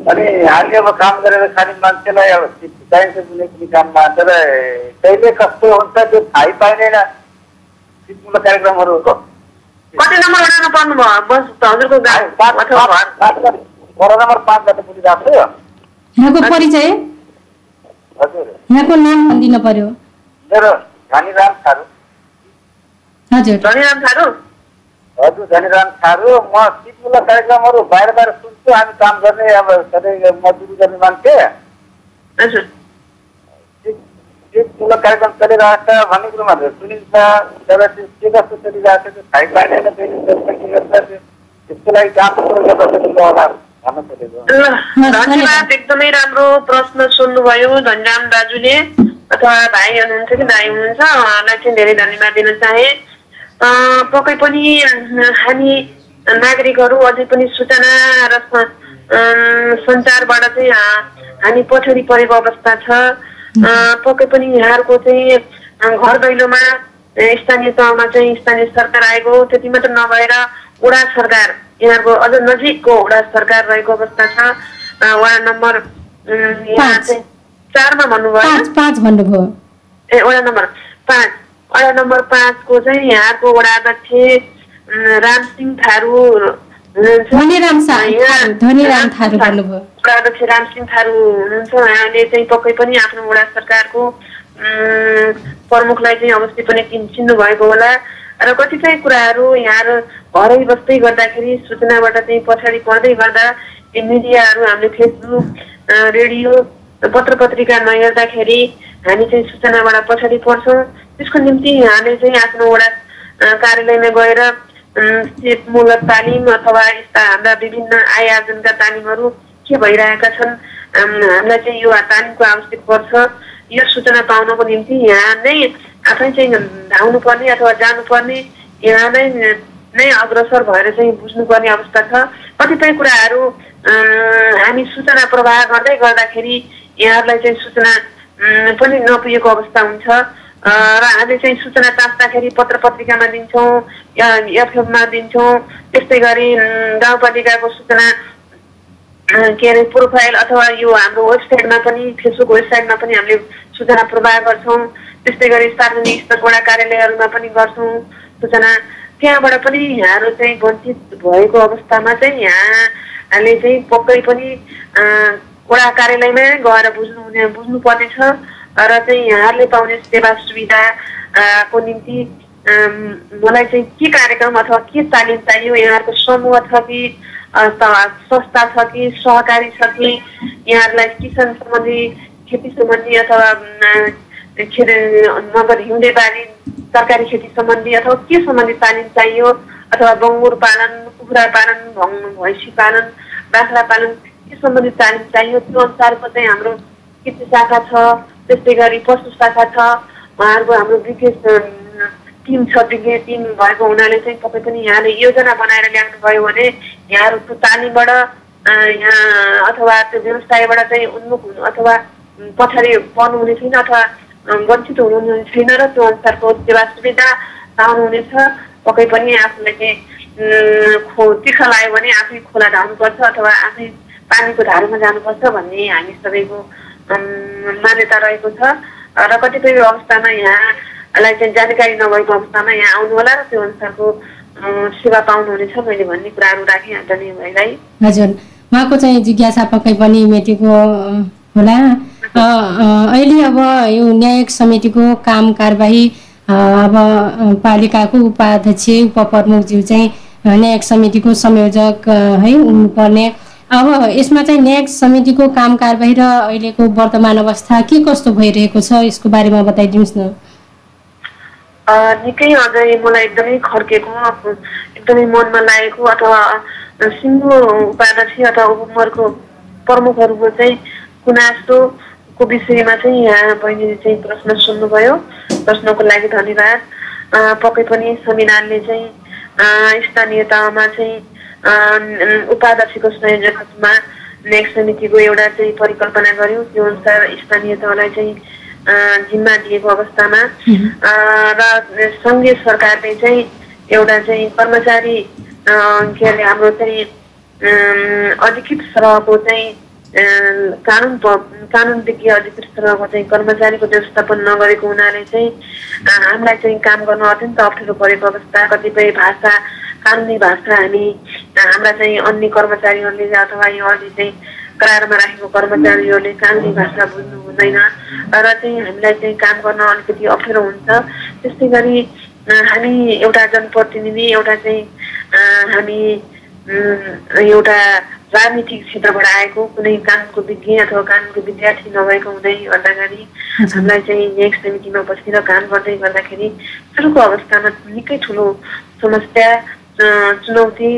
अनि हामीले अब काम गरेर खाने मान्छेलाई अब चाहिन्छ कुनै पनि काममा तर कहिले कस्तो हुन्छ त्यो थाहै पाइँदैन सिपमूलक कार्यक्रमहरू कति नम्बर पर्नुभयो बस हजुरको वडा नम्बर पाँचबाट पुगिरहेको थियो यहाँको परिचय हजुर यहाँको नाम भनिदिनु पर्यो मेरो धनीराम थारू हजुर धनीराम थारू हजुर धनीराम थारू म सिपमूलक कार्यक्रमहरू बाहिर बाहिर सुन्छु। हामी काम गर्ने अब सधैँ मजदुरी गर्ने मान्छे सिपमूलक कार्यक्रम चलिरहेको छ भन्ने कुरोमा सुनिन्छ। तर त्यो के कस्तो चलिरहेको छ त्यो थाहै त्यो- त्यसको लागि काम खोजेको। ल धन्यवाद। एकदमै राम्रो प्रश्न सोध्नुभयो धनराम दाजुले। अथवा भाइ हुनुहुन्छ कि दाई हुनुहुन्छ उहाँलाई चाहिँ धेरै धन्यवाद दिन चाहे। पक्कै पनि हामी नागरिकहरू अझै पनि सूचना र सञ्चारबाट चाहिँ हामी पछाडि परेको अवस्था छ। पक्कै पनि यहाँहरूको चाहिँ घर दैलोमा स्थानीय तहमा चाहिँ स्थानीय सरकार आएको त्यति मात्र नभएर वडा सरकार यहाँको अझ नजिकको वडा सरकार रहेको अवस्था छ। वडा नम्बर यहाँ। चाहिँ चारमा भन्नुभयो। ए वडा नम्बर पाँच। वडा नम्बर पाँचको चाहिँ यहाँको वडा अध्यक्ष रामसिंह थारू अध्यक्ष रामसिंह थारू हुनुहुन्छ उहाँले चाहिँ पक्कै पनि आफ्नो वडा सरकारको प्रमुखलाई चाहिँ अवश्य पनि चिन् चिन्नु भएको होला र कतिपय कुराहरू यहाँ घरै बस्दै गर्दाखेरि सूचनाबाट चाहिँ पछाडि पर्दै गर्दा मिडियाहरू हामीले फेसबुक रेडियो पत्र पत्रिका नहेर्दाखेरि हामी चाहिँ सूचनाबाट पछाडि पर्छौँ। त्यसको निम्ति यहाँले चाहिँ आफ्नो वडा कार्यालयमा गएर अँ, सिपमूलक तालिम अथवा यस्ता हाम्रा विभिन्न आय आर्जनका तालिमहरू के भइरहेका छन् हामीलाई चाहिँ यो तालिमको आवश्यक पर्छ। यो सूचना पाउनको निम्ति यहाँ नै आफै चाहिँ धाउनु पर्ने अथवा जानुपर्ने यहाँ नै नै अग्रसर भएर चाहिँ बुझ्नुपर्ने अवस्था छ। कतिपय कुराहरू हामी सूचना प्रवाह गर्दै गर्दाखेरि यहाँहरूलाई चाहिँ सूचना पनि नपुगेको अवस्था हुन्छ। र हामीले चाहिँ सूचना तास्दाखेरि पत्र पत्रिकामा दिन्छौँ एफएममा दिन्छौँ। त्यस्तै गरी गाउँपालिकाको सूचना के अरे प्रोफाइल अथवा यो हाम्रो वेबसाइटमा पनि फेसबुक वेबसाइटमा पनि हामीले सूचना प्रवाह गर्छौँ। त्यस्तै गरी सार्वजनिक स्तर वडा कार्यालयहरूमा पनि गर्छौँ सूचना। त्यहाँबाट पनि यहाँहरू चाहिँ वञ्चित भएको अवस्थामा चाहिँ यहाँले चाहिँ पक्कै पनि वडा कार्यालयमै गएर बुझ्नु हुने बुझ्नुपर्नेछ र चाहिँ यहाँहरूले पाउने सेवा सुविधा को निम्ति मलाई चाहिँ के कार्यक्रम अथवा के तालिम चाहियो यहाँहरूको समूह छ कि संस्था छ कि सहकारी छ कि यहाँहरूलाई किसान सम्बन्धी खेती सम्बन्धी अथवा खेत नगर हिउँदे बारी तरकारी खेती सम्बन्धी अथवा के सम्बन्धी तालिम चाहियो अथवा बङ्गुर पालन कुखुरा पालन भैँसी पालन बाख्रा पालन के सम्बन्धी तालिम चाहियो त्यो अनुसारको चाहिँ हाम्रो कृषि शाखा छ त्यस्तै गरी पशु शाखा छ उहाँहरूको हाम्रो विज्ञ टिम छ विज्ञ टिम भएको हुनाले चाहिँ तपाईँ पनि यहाँले योजना बनाएर ल्याउनु भयो भने यहाँहरू त्यो तालिमबाट यहाँ अथवा त्यो व्यवसायबाट चाहिँ उन्मुख हुनु अथवा पछाडि पर्नुहुने छैन अथवा वञ्चित हुनुहुने छैन र त्यो अनुसारको सेवा सुविधा पाउनुहुनेछ पक्कै पनि आफूलाई चाहिँ उम्, खो तिखा लाग्यो भने आफै खोला धाउनुपर्छ अथवा आफै पानीको धारोमा जानुपर्छ भन्ने हामी सबैको मान्यता रहेको छ। र कतिपय अवस्थामा यहाँलाई चाहिँ जानकारी नभएको अवस्थामा यहाँ आउनु होला र त्यो अनुसारको सेवा पाउनुहुनेछ मैले भन्ने कुराहरू राखेँ आदरणीय भाइलाई। हजुर। उहाँको चाहिँ जिज्ञासा पक्कै पनि मेटेको होला। अहिले अब यो न्यायिक समितिको काम कारबाही अब पालिकाको उपाध्यक्ष उपप्रमुखज्यू चाहिँ न्यायिक समितिको संयोजक है हुनुपर्ने। अब यसमा चाहिँ न्यायिक समितिको काम कारबाही र अहिलेको वर्तमान अवस्था के कस्तो भइरहेको छ यसको बारेमा बताइदिनुहोस् न। निकै अझै मलाई एकदमै खर्केको एकदमै मनमा लागेको अथवा सिङ्गो उपाध्यक्ष अथवा उपमरको प्रमुखहरूको चाहिँ गुनासोको विषयमा चाहिँ यहाँ बहिनीले चाहिँ प्रश्न सुन्नुभयो। प्रश्नको लागि धन्यवाद। पक्कै पनि संविधानले चाहिँ स्थानीय तहमा चाहिँ उपाध्यक्षको संयोजकमा न्यायिक समितिको एउटा चाहिँ परिकल्पना गर्यो। त्यो अनुसार स्थानीय तहलाई चाहिँ जिम्मा दिएको अवस्थामा। र सङ्घीय सरकारले चाहिँ एउटा चाहिँ कर्मचारी के अरे हाम्रो चाहिँ अधिकृत सरहको चाहिँ कानुन कानुनदेखि अधिकृत सरहको चाहिँ कर्मचारीको व्यवस्थापन नगरेको हुनाले चाहिँ हामीलाई चाहिँ काम गर्न अत्यन्त अप्ठ्यारो परेको अवस्था। कतिपय भाषा कानुनी भाषा हामी हाम्रा चाहिँ अन्य कर्मचारीहरूले अथवा यो अघि चाहिँ करारमा राखेको कर्मचारीहरूले कानुनी भाषा बुझ्नु हुँदैन र चाहिँ हामीलाई चाहिँ काम गर्न अलिकति अप्ठ्यारो हुन्छ। त्यस्तै गरी हामी एउटा जनप्रतिनिधि एउटा चाहिँ हामी एउटा राजनीतिक क्षेत्रबाट आएको कुनै कानुनको विज्ञ अथवा कानुनको विद्यार्थी नभएको हुँदै गर्दाखेरि हामीलाई चाहिँ न्यायिक समितिमा बसेर काम गर्दै गर्दाखेरि सुरुको अवस्थामा निकै ठुलो समस्या चुनौती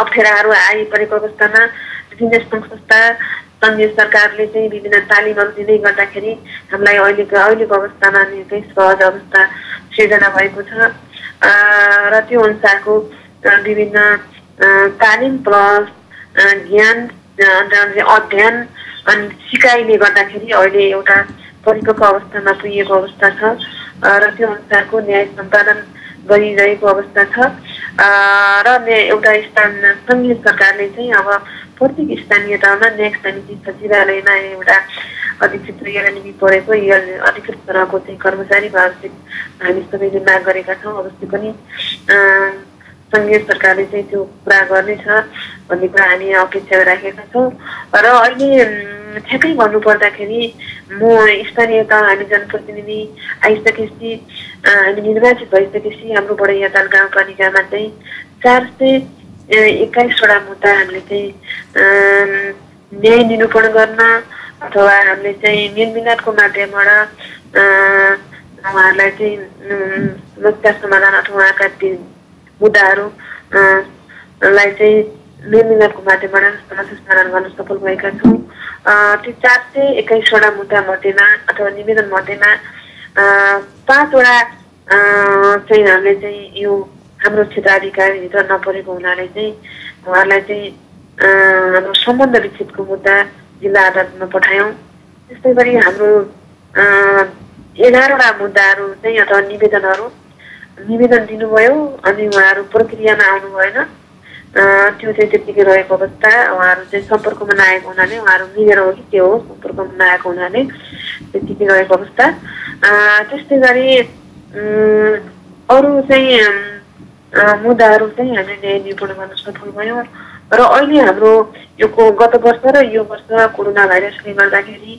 अप्ठ्याराहरू आइपरेको अवस्थामा विभिन्न सङ्घ संस्था सङ्घीय सरकारले चाहिँ विभिन्न तालिमहरू दिँदै गर्दाखेरि हामीलाई अहिलेको अहिलेको अवस्थामा निकै सहज अवस्था सिर्जना भएको छ। र त्यो अनुसारको विभिन्न तालिम प्लस ज्ञान अध्ययन अनि सिकाइले गर्दाखेरि अहिले एउटा परिपक्व अवस्थामा पुगेको अवस्था छ। र त्यो अनुसारको न्याय सम्पादन गरिरहेको अवस्था छ। र एउटा स्थान सङ्घीय सरकारले चाहिँ अब प्रत्येक स्थानीय तहमा न्याय समिति सचिवालयमा एउटा अधिकृत एलएनबी परेको अधिकृत तरहको चाहिँ कर्मचारी वार्षिक हामी सबैले माग गरेका छौँ अवश्य पनि सङ्घीय सरकारले चाहिँ त्यो पुरा गर्नेछ भन्ने कुरा हामी अपेक्षा राखेका छौँ। र अहिले ठ्याक्कै भन्नुपर्दाखेरि म स्थानीय तह हामी जनप्रतिनिधि आइसकेपछि हामी निर्वाचित भइसकेपछि हाम्रो बडैयाताल गाउँपालिकामा चाहिँ चार सय एक्काइसवटा मुद्दा हामीले चाहिँ न्याय निरूपण गर्न अथवा हामीले चाहिँ मेलमिलापको माध्यमबाट उहाँहरूलाई चाहिँ समस्या समाधान अथवा उहाँका मुद्दाहरू लाई चाहिँ मेलमिलापको माध्यमबाट समाधान गर्न सफल भएका छौँ त्यो चार सय एक्काइसवटा मुद्दा मध्येमा अथवा निवेदन मध्येमा पाँचवटा चाहिँ हामीले चाहिँ यो हाम्रो क्षेत्राधिकारभित्र नपरेको हुनाले चाहिँ उहाँहरूलाई चाहिँ हाम्रो सम्बन्ध विच्छेदको मुद्दा जिल्ला अदालतमा पठायौँ त्यस्तै गरी हाम्रो एघारवटा मुद्दाहरू चाहिँ अथवा निवेदनहरू निवेदन दिनुभयो अनि उहाँहरू प्रक्रियामा आउनु भएन त्यो चाहिँ त्यत्तिकै रहेको अवस्था उहाँहरू चाहिँ सम्पर्कमा नआएको हुनाले उहाँहरू मिलेर हो कि त्यो हो सम्पर्कमा नआएको हुनाले त्यत्तिकै रहेको अवस्था त्यस्तै गरी अरू चाहिँ मुद्दाहरू चाहिँ हामीले निरूपण गर्न सफल भयौँ र अहिले हाम्रो यो गत वर्ष र यो वर्ष कोरोना भाइरसले गर्दाखेरि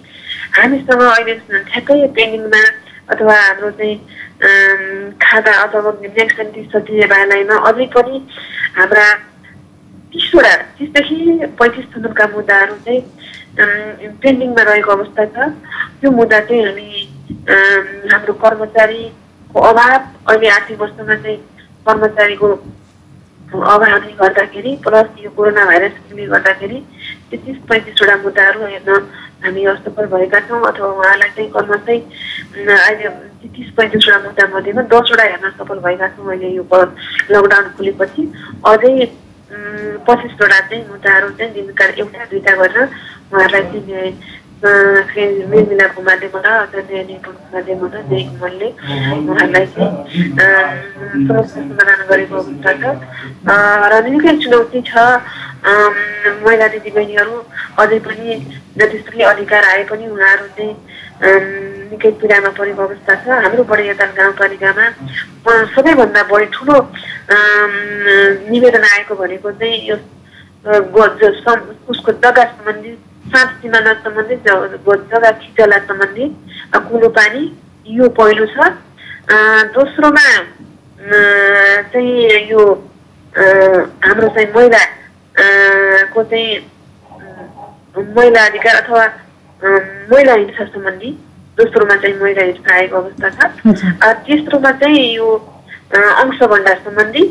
हामीसँग अहिले ठ्याक्कै पेन्डिङमा अथवा हाम्रो चाहिँ खाता अथवा नेक्स्ट सचिवालयमा अझै पनि हाम्रा तिसवटा तिसदेखि पैँतिससम्मका मुद्दाहरू चाहिँ पेन्डिङमा रहेको अवस्था छ त्यो मुद्दा चाहिँ हामी हाम्रो कर्मचारीको अभाव अहिले आर्थिक वर्षमा चाहिँ कर्मचारीको अभावले गर्दाखेरि प्लस यो कोरोना भाइरसले गर्दाखेरि त्यो तिस पैँतिसवटा मुद्दाहरू हेर्न हामी असफल भएका छौँ अथवा उहाँलाई चाहिँ कर्म चाहिँ अहिले तिस पैँतिसवटा मुद्दा मध्येमा दसवटा हेर्न सफल भएका छौँ अहिले यो लकडाउन खुलेपछि। अझै पच्चिसवटा चाहिँ मुद्दाहरू चाहिँ दिनका एउटा दुईवटा गरेर उहाँहरूलाई चाहिँ मेलमिलापको माध्यमबाट अथवा न्याय निपुणको माध्यमबाट न्यायिक मनले उहाँहरूलाई चाहिँ समाधान गरेको अवस्था छ र निकै चुनौती छ महिला दिदीबहिनीहरू अझै पनि जतिसुकै अधिकार आए पनि उहाँहरू चाहिँ निकै पीडामा परेको अवस्था छ। हाम्रो बडैयाताल गाउँपालिकामा सबैभन्दा बढी ठुलो निवेदन आएको भनेको चाहिँ यो उसको जग्गा सम्बन्धी साँप सिमाना सम्बन्धी जग्गा खिचला सम्बन्धी कुलो पानी यो पहिलो छ। दोस्रोमा चाहिँ यो हाम्रो चाहिँ महिला को चाहिँ महिला अधिकार अथवा महिला हिंसा सम्बन्धी। दोस्रोमा चाहिँ महिला हिंसा आएको अवस्था छ तेस्रोमा चाहिँ यो अंश भण्डार सम्बन्धी।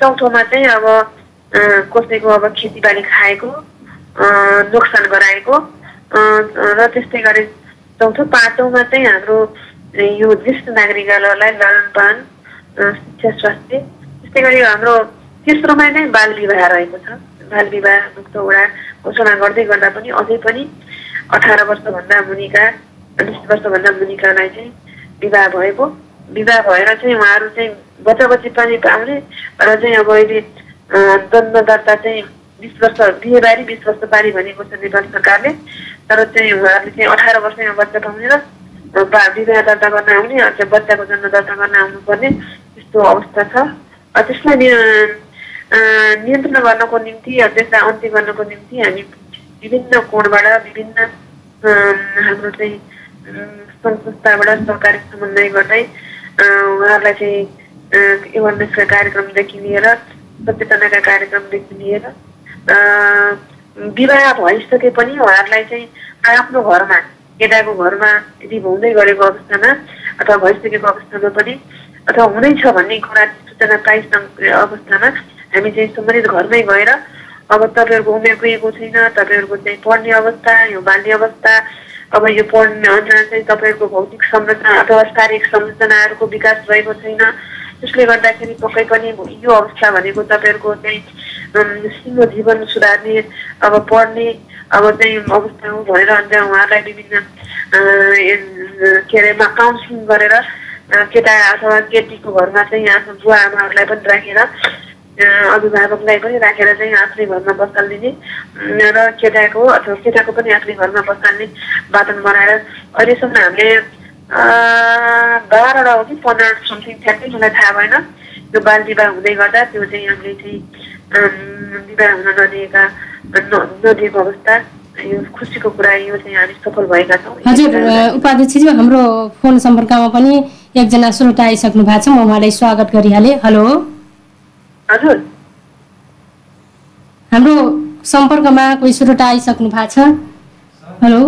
चौथोमा चाहिँ अब कसैको अब खेतीबाली खाएको नोक्सान गराएको। र त्यस्तै गरी चौथो पाँचौँमा चाहिँ हाम्रो यो ज्येष्ठ नागरिकहरूलाई लालन पालन शिक्षा स्वास्थ्य। त्यस्तै गरी हाम्रो तेस्रोमा नै बाल विवाह रहेको छ। बाल विवाह मुक्त वडा घोषणा गर्दै गर्दा पनि अझै पनि अठार वर्षभन्दा मुनिका बिस वर्षभन्दा मुनिकालाई चाहिँ विवाह भएको। विवाह भएर चाहिँ उहाँहरू चाहिँ बच्चा बच्ची पनि पाउने र चाहिँ अब अहिले दण्ड दर्ता चाहिँ बिस वर्ष बिहेबारी बिस वर्ष बारी भनेको छ नेपाल सरकारले। तर चाहिँ उहाँहरूले चाहिँ अठार वर्षमा बच्चा पाउने र विवाह दर्ता गर्न आउने अथवा बच्चाको जन्म दर्ता गर्न आउनुपर्ने त्यस्तो अवस्था छ। त्यसलाई नियन्त्रण गर्नको निम्ति त्यसलाई अन्त्य गर्नको निम्ति हामी विभिन्न कोणबाट विभिन्न हाम्रो चाहिँ सङ्घ संस्थाबाट सहकारी समन्वय गर्दै उहाँहरूलाई चाहिँ एवारनेसका कार्यक्रमदेखि लिएर सचेतनाका कार्यक्रमदेखि लिएर विवाह भइसके पनि उहाँहरूलाई चाहिँ आफ्नो घरमा केटाको घरमा यदि हुँदै गरेको अवस्थामा अथवा भइसकेको अवस्थामा पनि अथवा हुँदैछ भन्ने कुरा सूचना पाइसकेको अवस्थामा हामी चाहिँ सम्बन्धित घरमै गएर अब तपाईँहरूको उमेर पुगेको छैन तपाईँहरूको चाहिँ पढ्ने अवस्था यो बाल्य अवस्था अब यो पढ्ने अनुसार चाहिँ तपाईँहरूको भौतिक संरचना अथवा शारीरिक संरचनाहरूको विकास भएको छैन। त्यसले गर्दाखेरि पक्कै पनि यो अवस्था भनेको तपाईँहरूको चाहिँ सिङ्गो जीवन सुधार्ने अब पढ्ने अब चाहिँ अवस्था हो भनेर अन्त उहाँलाई विभिन्न के अरे काउन्सिलिङ गरेर केटा अथवा केटीको घरमा चाहिँ आफ्नो बुवा आमाहरूलाई पनि राखेर अभिभावकलाई पनि राखेर चाहिँ आफ्नै घरमा बसालिदिने अम, र केटाको अथवा केटाको पनि आफ्नै घरमा बसाल्ने वातावरण बनाएर अहिलेसम्म हामीले बाह्रवटा हो कि पन्ध्र समथिङ ठ्याक्कै मलाई थाहा भएन। यो बाल विवाह हुँदै गर्दा त्यो चाहिँ हामीले चाहिँ विवाह हुन नदिएका नदिएको अवस्था कुरा यो चाहिँ हामी सफल भएका हजुर उपाध्यक्षजी हाम्रो फोन सम्पर्कमा पनि एकजना श्रोता आइसक्नु भएको छ। म उहाँलाई स्वागत गरिहालेँ। हेलो। हजुर। हाम्रो सम्पर्कमा कोही श्रोता आइसक्नु भएको छ? हेलो।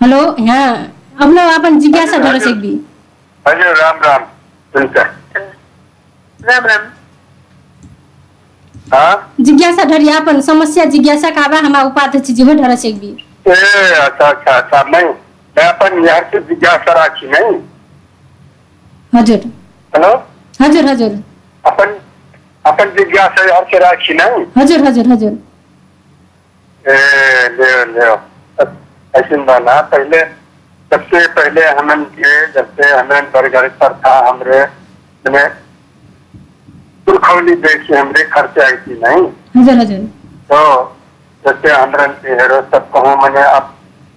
हेलो यहाँ। अपना अपन जिज्ञासा ढर सकबी। हजुर राम राम। हुन्छ। राम राम। हाँ जिज्ञासा ढर अपन समस्या जिज्ञासा का बा हमारा उपाध्यक्ष जी हो ढर सकबी। ए अच्छा अच्छा अच्छा नहीं मैं अपन यहाँ से जिज्ञासा राखी नहीं हजुर। हेलो? हजुर हजुर। अपन अपन जिज्ञासा से राखी हजुर हजुर हजुर। ए ले ले। ऐसे बना पहले सबसे पहले हमन के जब से हमन बरगढ़ पर था हमरे मैंने पुरखौली देश से हमरे खर्चे आई थी नहीं? हजुर हजुर। तो जैसे हमरन के हेरो सब कहूँ मैंने अब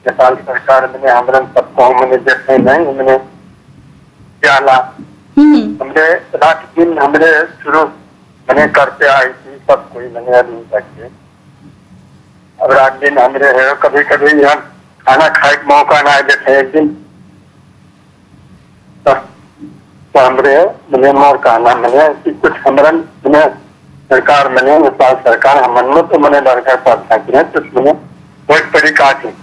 नेपाल सरकार मैंने हमरन सब कहूँ मैंने देखे नहीं? मैंने प्याला हम्म। हमरे रात दिन हमरे शुरू मैंने करते आई थी सब कोई मैंने अभी तक अब रात दिन हमरे है कभी कभी यहाँ खाना खाए के मौका ना देते एक दिन। तो, तो हमरे मैंने मोर कहना मैंने कि कुछ हमरन मैंने सरकार मैंने नेपाल सरकार हमन तो मैंने लड़का पढ़ता कि तो मैंने बहुत तरीका थी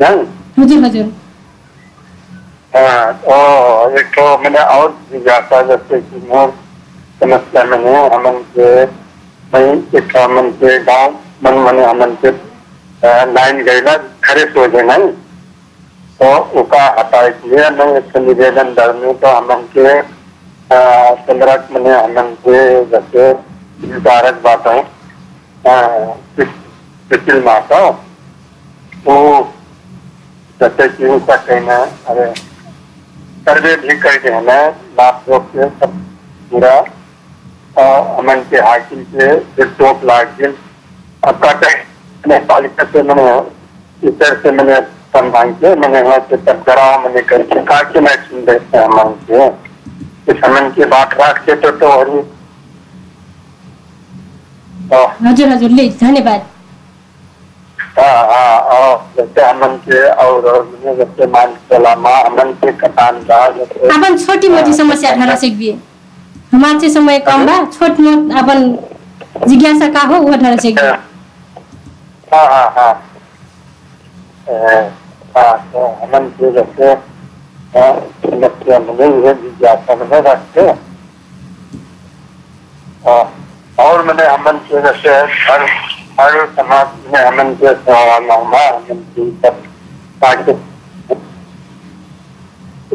नहीं? हजुर हजुर हाँ, एक तो मैंने और जिज्ञासा जैसे कि मोर समस्या मैंने हमन के वही एक हमन के गाँव मन मने हमन के लाइन गईला खरे सोझे नहीं तो उका हटाए किए नहीं एक निवेदन दरने तो हमन के चंद्रक मने हमन के जैसे विचारक बात है पिछल माता वो जैसे कि उसका कहना अरे सर्वे भी कर सब पूरा। अमन के हाकिम के टोप अब कहते मैंने पालिका से मैंने, इतर से मैंने संभाल के मैंने वहाँ से तब कराओ मैंने करके कहा कि मैं सुन देते हैं अमन के इस अमन की बात राख के तो तो और हजुर हजुर, ले, धन्यवाद। हाँ हाँ अमन के और और जैसे मान के अमन के कटान का अपन छोटी मोटी समस्या ढर सकबी हमारे से समय कम बा छोट मोट अपन जिज्ञासा का हो वो ढर सकबी हाँ। हाँ हाँ ए, हाँ तो अमन के जैसे हाँ, समस्या ये जिज्ञासा मैंने रखते। हाँ, और मैंने अमन के जैसे हर हर समाज में अमन के सवाल अमन की सब ताकि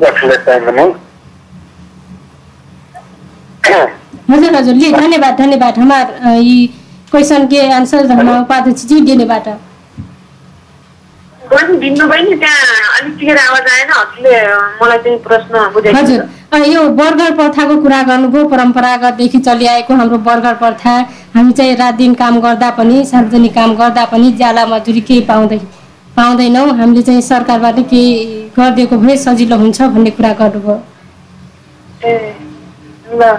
रख लेते हैं मैंने हजुर हजुर। ले धन्यवाद धन्यवाद। हमार ई क्वेसन के आन्सर हमारा उपाध्यक्ष जी दिनेबाट। भिन्नु बहिनी त्यहाँ अलिक टिकेर आवाज आएन। हजुरले मलाई चाहिँ प्रश्न बुझाइदिनु यो बर्गर प्रथाको कुरा गर्नुभयो परम्परागतदेखि चलिआएको हाम्रो बर्गर प्रथा। हामी चाहिँ रात दिन काम गर्दा पनि सार्वजनिक काम गर्दा पनि ज्याला मजुरी केही पाउँदै पाउँदैनौँ। हामीले चाहिँ सरकारबाट केही गरिदिएको भए सजिलो हुन्छ भन्ने कुरा गर्नुभयो। ए ल।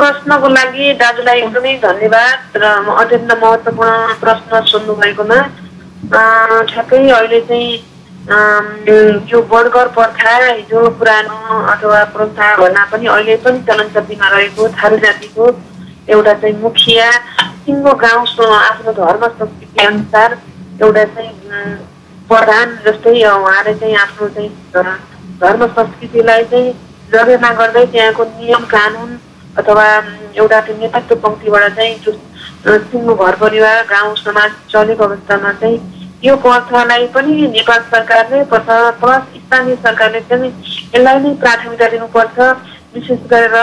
प्रश्नको लागि दाजुलाई एकदमै धन्यवाद र अत्यन्त महत्त्वपूर्ण प्रश्न सोध्नुभएकोमा। ठ्याक्कै अहिले चाहिँ यो बर्गर प्रथा हिजो पुरानो अथवा प्रथा भन्दा पनि अहिले पनि चलन चल्तीमा रहेको थारू जातिको एउटा चाहिँ मुखिया सिङ्गो गाउँ आफ्नो धर्म संस्कृति अनुसार एउटा चाहिँ प्रधान जस्तै उहाँले चाहिँ आफ्नो चाहिँ धर्म संस्कृतिलाई चाहिँ जगेर्ना गर्दै त्यहाँको नियम कानुन अथवा एउटा त्यो नेतृत्व पङ्क्तिबाट चाहिँ जो सिङ्गो घर परिवार गाउँ समाज चलेको अवस्थामा चाहिँ यो प्रथालाई पनि नेपाल सरकारले प्लस स्थानीय सरकारले चाहिँ यसलाई नै प्राथमिकता दिनुपर्छ। विशेष गरेर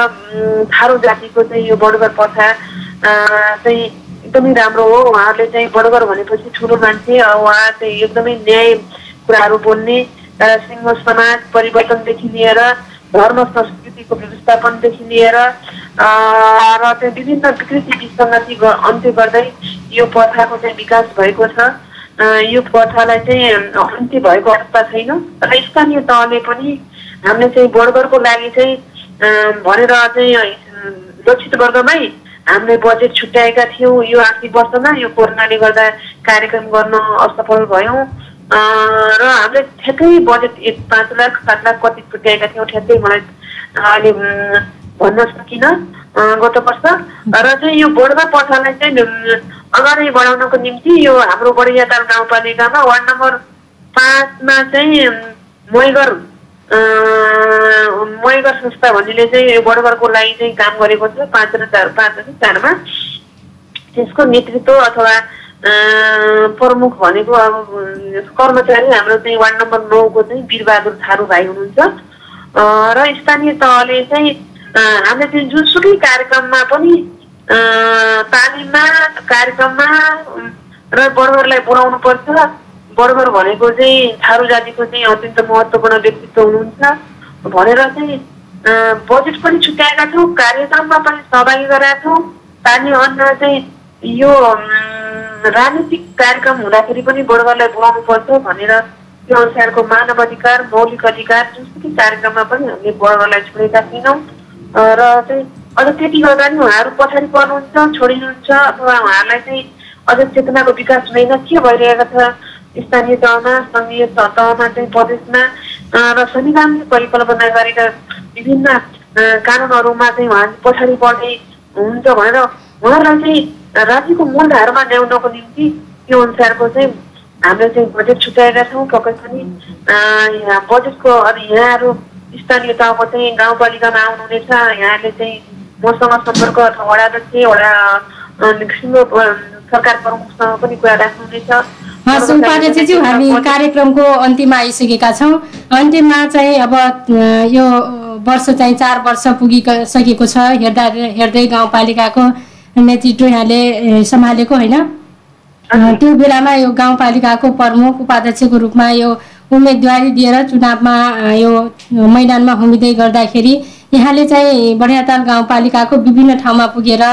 थारू जातिको चाहिँ यो बडुगर प्रथा चाहिँ एकदमै राम्रो हो। उहाँहरूले चाहिँ बडुगर भनेपछि ठुलो मान्छे उहाँ चाहिँ एकदमै न्याय कुराहरू बोल्ने सिङ्गो समाज परिवर्तनदेखि लिएर धर्म संस्कृतिको व्यवस्थापनदेखि लिएर र चाहिँ विभिन्न विकृति विसङ्गति अन्त्य गर्दै यो प्रथाको चाहिँ विकास भएको छ। यो प्रथालाई चाहिँ अन्त्य भएको अवस्था छैन। र स्थानीय तहले पनि हामीले चाहिँ बडगरको लागि चाहिँ भनेर चाहिँ लक्षित वर्गमै हामीले बजेट छुट्याएका थियौँ। यो आर्थिक वर्षमा यो कोरोनाले गर्दा कार्यक्रम गर्न असफल भयौँ। र हामीले ठ्याक्कै बजेट पाँच लाख सात लाख कति छुट्याएका थियौँ ठ्याक्कै मलाई अहिले भन्न सकिनँ। गत वर्ष र चाहिँ यो बोर्डमा प्रथालाई चाहिँ अगाडि बढाउनको निम्ति यो हाम्रो बडियाताल गाउँपालिकामा वार्ड नम्बर पाँचमा चाहिँ मैगर मैगर संस्था भन्नेले चाहिँ यो बडगरको लागि चाहिँ काम गरेको छ पाँच र चार पाँच र चारमा। त्यसको नेतृत्व अथवा प्रमुख भनेको अब कर्मचारी हाम्रो चाहिँ वार्ड नम्बर नौको चाहिँ वीरबहादुर थारू भाइ हुनुहुन्छ। र स्थानीय तहले चाहिँ हामीले चाहिँ जुनसुकै कार्यक्रममा पनि तालिममा कार्यक्रममा र बडगरलाई बोलाउनु पर्छ। बडगर भनेको चाहिँ थारू जातिको चाहिँ अत्यन्त महत्त्वपूर्ण व्यक्तित्व हुनुहुन्छ भनेर चाहिँ बजेट पनि छुट्याएका छौँ कार्यक्रममा पनि सहभागी गराएका छौँ। तालिम अन्य चाहिँ यो राजनीतिक कार्यक्रम हुँदाखेरि पनि बडगरलाई बोलाउनु पर्छ भनेर त्यो अनुसारको मानव अधिकार मौलिक अधिकार जुनसुकै कार्यक्रममा पनि हामीले बडगरलाई छोडेका छैनौँ। र चाहिँ अझ त्यति गर्दा नि उहाँहरू पछाडि पर्नुहुन्छ छोडिनुहुन्छ अथवा उहाँहरूलाई चाहिँ अझ चेतनाको विकास हुँदैन। के भइरहेको छ? स्थानीय तहमा सङ्घीय तहमा चाहिँ प्रदेशमा र संविधानले परिकल्पना गरेका विभिन्न कानुनहरूमा चाहिँ उहाँ पछाडि पर्ने हुन्छ भनेर उहाँहरूलाई चाहिँ राज्यको मूलधारमा ल्याउनको निम्ति त्यो अनुसारको चाहिँ हामीले चाहिँ बजेट छुट्याएका छौँ। पक्कै पनि बजेटको अनि यहाँहरू स्थानीय तहको चाहिँ गाउँपालिकामा आउनुहुनेछ यहाँले चाहिँ मसँग सम्पर्क अथवा वडा अध्यक्ष वडा सरकार प्रमुखसँग पनि कुरा राख्नुहुनेछ। हस् हामी कार्यक्रमको अन्तिममा आइसकेका छौँ। अन्तिममा चाहिँ अब यो वर्ष चाहिँ चार वर्ष पुगिसकेको छ। हेर्दा हेर्दै गाउँपालिकाको नेतृत्व यहाँले सम्हालेको होइन। त्यो बेलामा यो गाउँपालिकाको प्रमुख उपाध्यक्षको रूपमा यो उम्मेदवारी दिएर चुनावमा यो मैदानमा हुमिँदै गर्दाखेरि यहाँले चाहिँ बढियाताल गाउँपालिकाको विभिन्न ठाउँमा पुगेर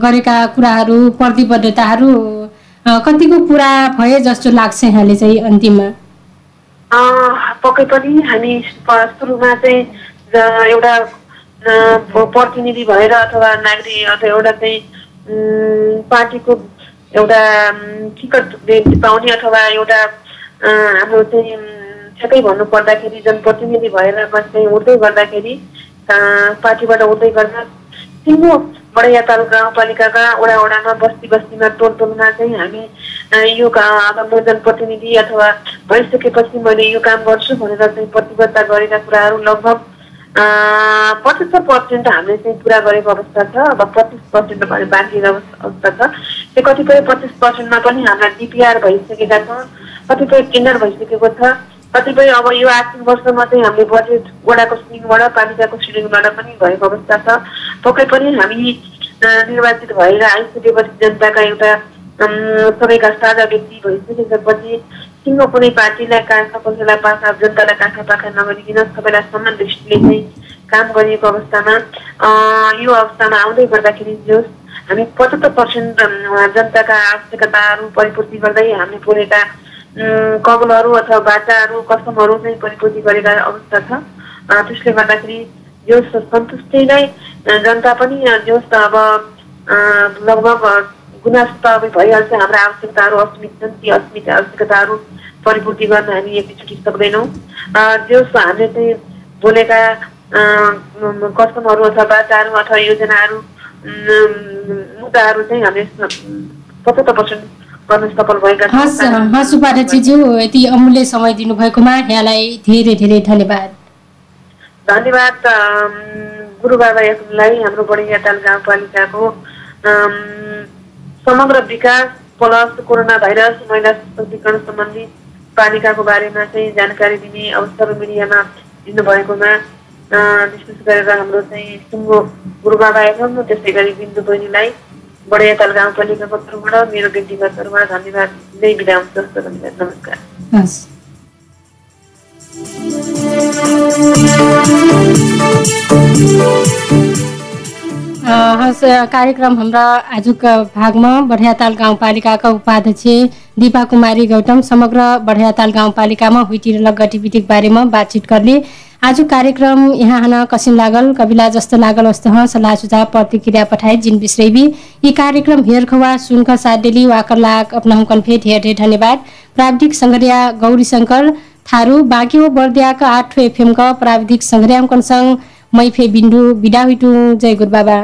गरेका कुराहरू प्रतिबद्धताहरू कतिको पुरा भए जस्तो लाग्छ यहाँले चाहिँ अन्तिममा? पक्कै पनि हामी सुरुमा चाहिँ एउटा प्रतिनिधि भएर अथवा नागरिक अथवा एउटा चाहिँ पार्टीको एउटा टिकट पाउने अथवा एउटा हाम्रो चाहिँ ठ्याक्कै भन्नु पर्दाखेरि जनप्रतिनिधि भएर चाहिँ उठ्दै गर्दाखेरि पार्टीबाट उठ्दै गर्दा सिङ्गो बडायाताल गाउँपालिकाका वडा वडामा बस्ती बस्तीमा टोल टोलमा चाहिँ हामी यो अब म जनप्रतिनिधि अथवा भइसकेपछि मैले यो काम गर्छु भनेर चाहिँ प्रतिबद्धता गरेका कुराहरू लगभग पचहत्तर पर्सेन्ट हामीले चाहिँ पुरा गरेको अवस्था छ अब पच्चिस पर्सेन्ट भने बाँकी अवस्था छ। त्यो कतिपय पच्चिस पर्सेन्टमा पनि हाम्रा डिपिआर भइसकेका छौँ कतिपय टेन्डर भइसकेको छ। कतिपय अब यो आर्थिक वर्षमा चाहिँ हामीले बजेट वडाको सिलिङबाट पालिकाको सिलिङबाट पनि भएको अवस्था छ। पक्कै पनि हामी निर्वाचित भएर आइसकेपछि जनताका एउटा सबैका साझा व्यक्ति भइसकेपछि सिङ्गो कुनै पार्टीलाई काँखा कसैलाई पाखा जनतालाई काँखा पाखा नगरिकन सबैलाई समान दृष्टिले चाहिँ काम गरिएको अवस्थामा यो अवस्थामा आउँदै गर्दाखेरि जो हामी पचहत्तर पर्सेन्ट जनताका आवश्यकताहरू परिपूर्ति गर्दै हामीले बोलेका कबलहरू अथवा बाटाहरू कसमहरू चाहिँ परिपूर्ति गरेका अवस्था छ त्यसले गर्दाखेरि जो सन्तुष्टि नै जनता पनि जोस् अब लगभग गुनासो त भइहाल्छ हाम्रा आवश्यकताहरू असीमित छन् ती असीमित आवश्यकताहरू परिपूर्ति गर्न हामी एकैचोटि सक्दैनौँ जोस् हामीले चाहिँ बोलेका कस्टमहरू अथवा बाचाहरू अथवा योजनाहरू मुद्दाहरू चाहिँ हामीले पचहत्तर पर्सेन्ट। हस् हस् उपाध्यक्षज्यू यति अमूल्य समय दिनुभएकोमा यहाँलाई धेरै धेरै धन्यवाद धन्यवाद अम, गुरु बाबा यसलाई हाम्रो बडियाटाल गाउँपालिकाको अम, समग्र विकास प्लस कोरोना भाइरस महिला सशक्तिकरण सम्बन्धी पालिकाको बारेमा चाहिँ जानकारी दिने अवसर मिडियामा दिनुभएकोमा विशेष गरेर हाम्रो चाहिँ सुङ्गो गुरु बाबा एफएम र त्यसै गरी बिन्दु बहिनीलाई बडियाताल गाउँपालिकाको तर्फबाट मेरो व्यक्तिगत तर्फबाट धन्यवाद दिँदै बिदा हुन्छ। हस्त धन्यवाद। नमस्कार। हस्। अ, हस् कार्यक्रम हाम्रा आजको भागमा बढियाताल गाउँपालिकाका उपाध्यक्ष दिपा कुमारी गौतम समग्र बढियाताल गाउँपालिकामा हुइटिरलक गतिविधिको बारेमा बातचित गर्ने। आज कार्यक्रम यहाँ हन कसिम लागल कविला जस्तो लागल वस्तु सल्लाह सुझाव प्रतिक्रिया पठाए जिन बिसरेबी यी कार्यक्रम हेर खवा सुनख साडेली वाकर लाग अपना हुकन फेट हेर हेर धन्यवाद। प्राविधिक सङ्घर्या गौरी शङ्कर थारू बाँकी बर्दियाका आठ एफएमका प्राविधिक सङ्घर्याङ्कन सङ्घ मै फे बिन्दु बिडाहुइटु जय गुरुबाबा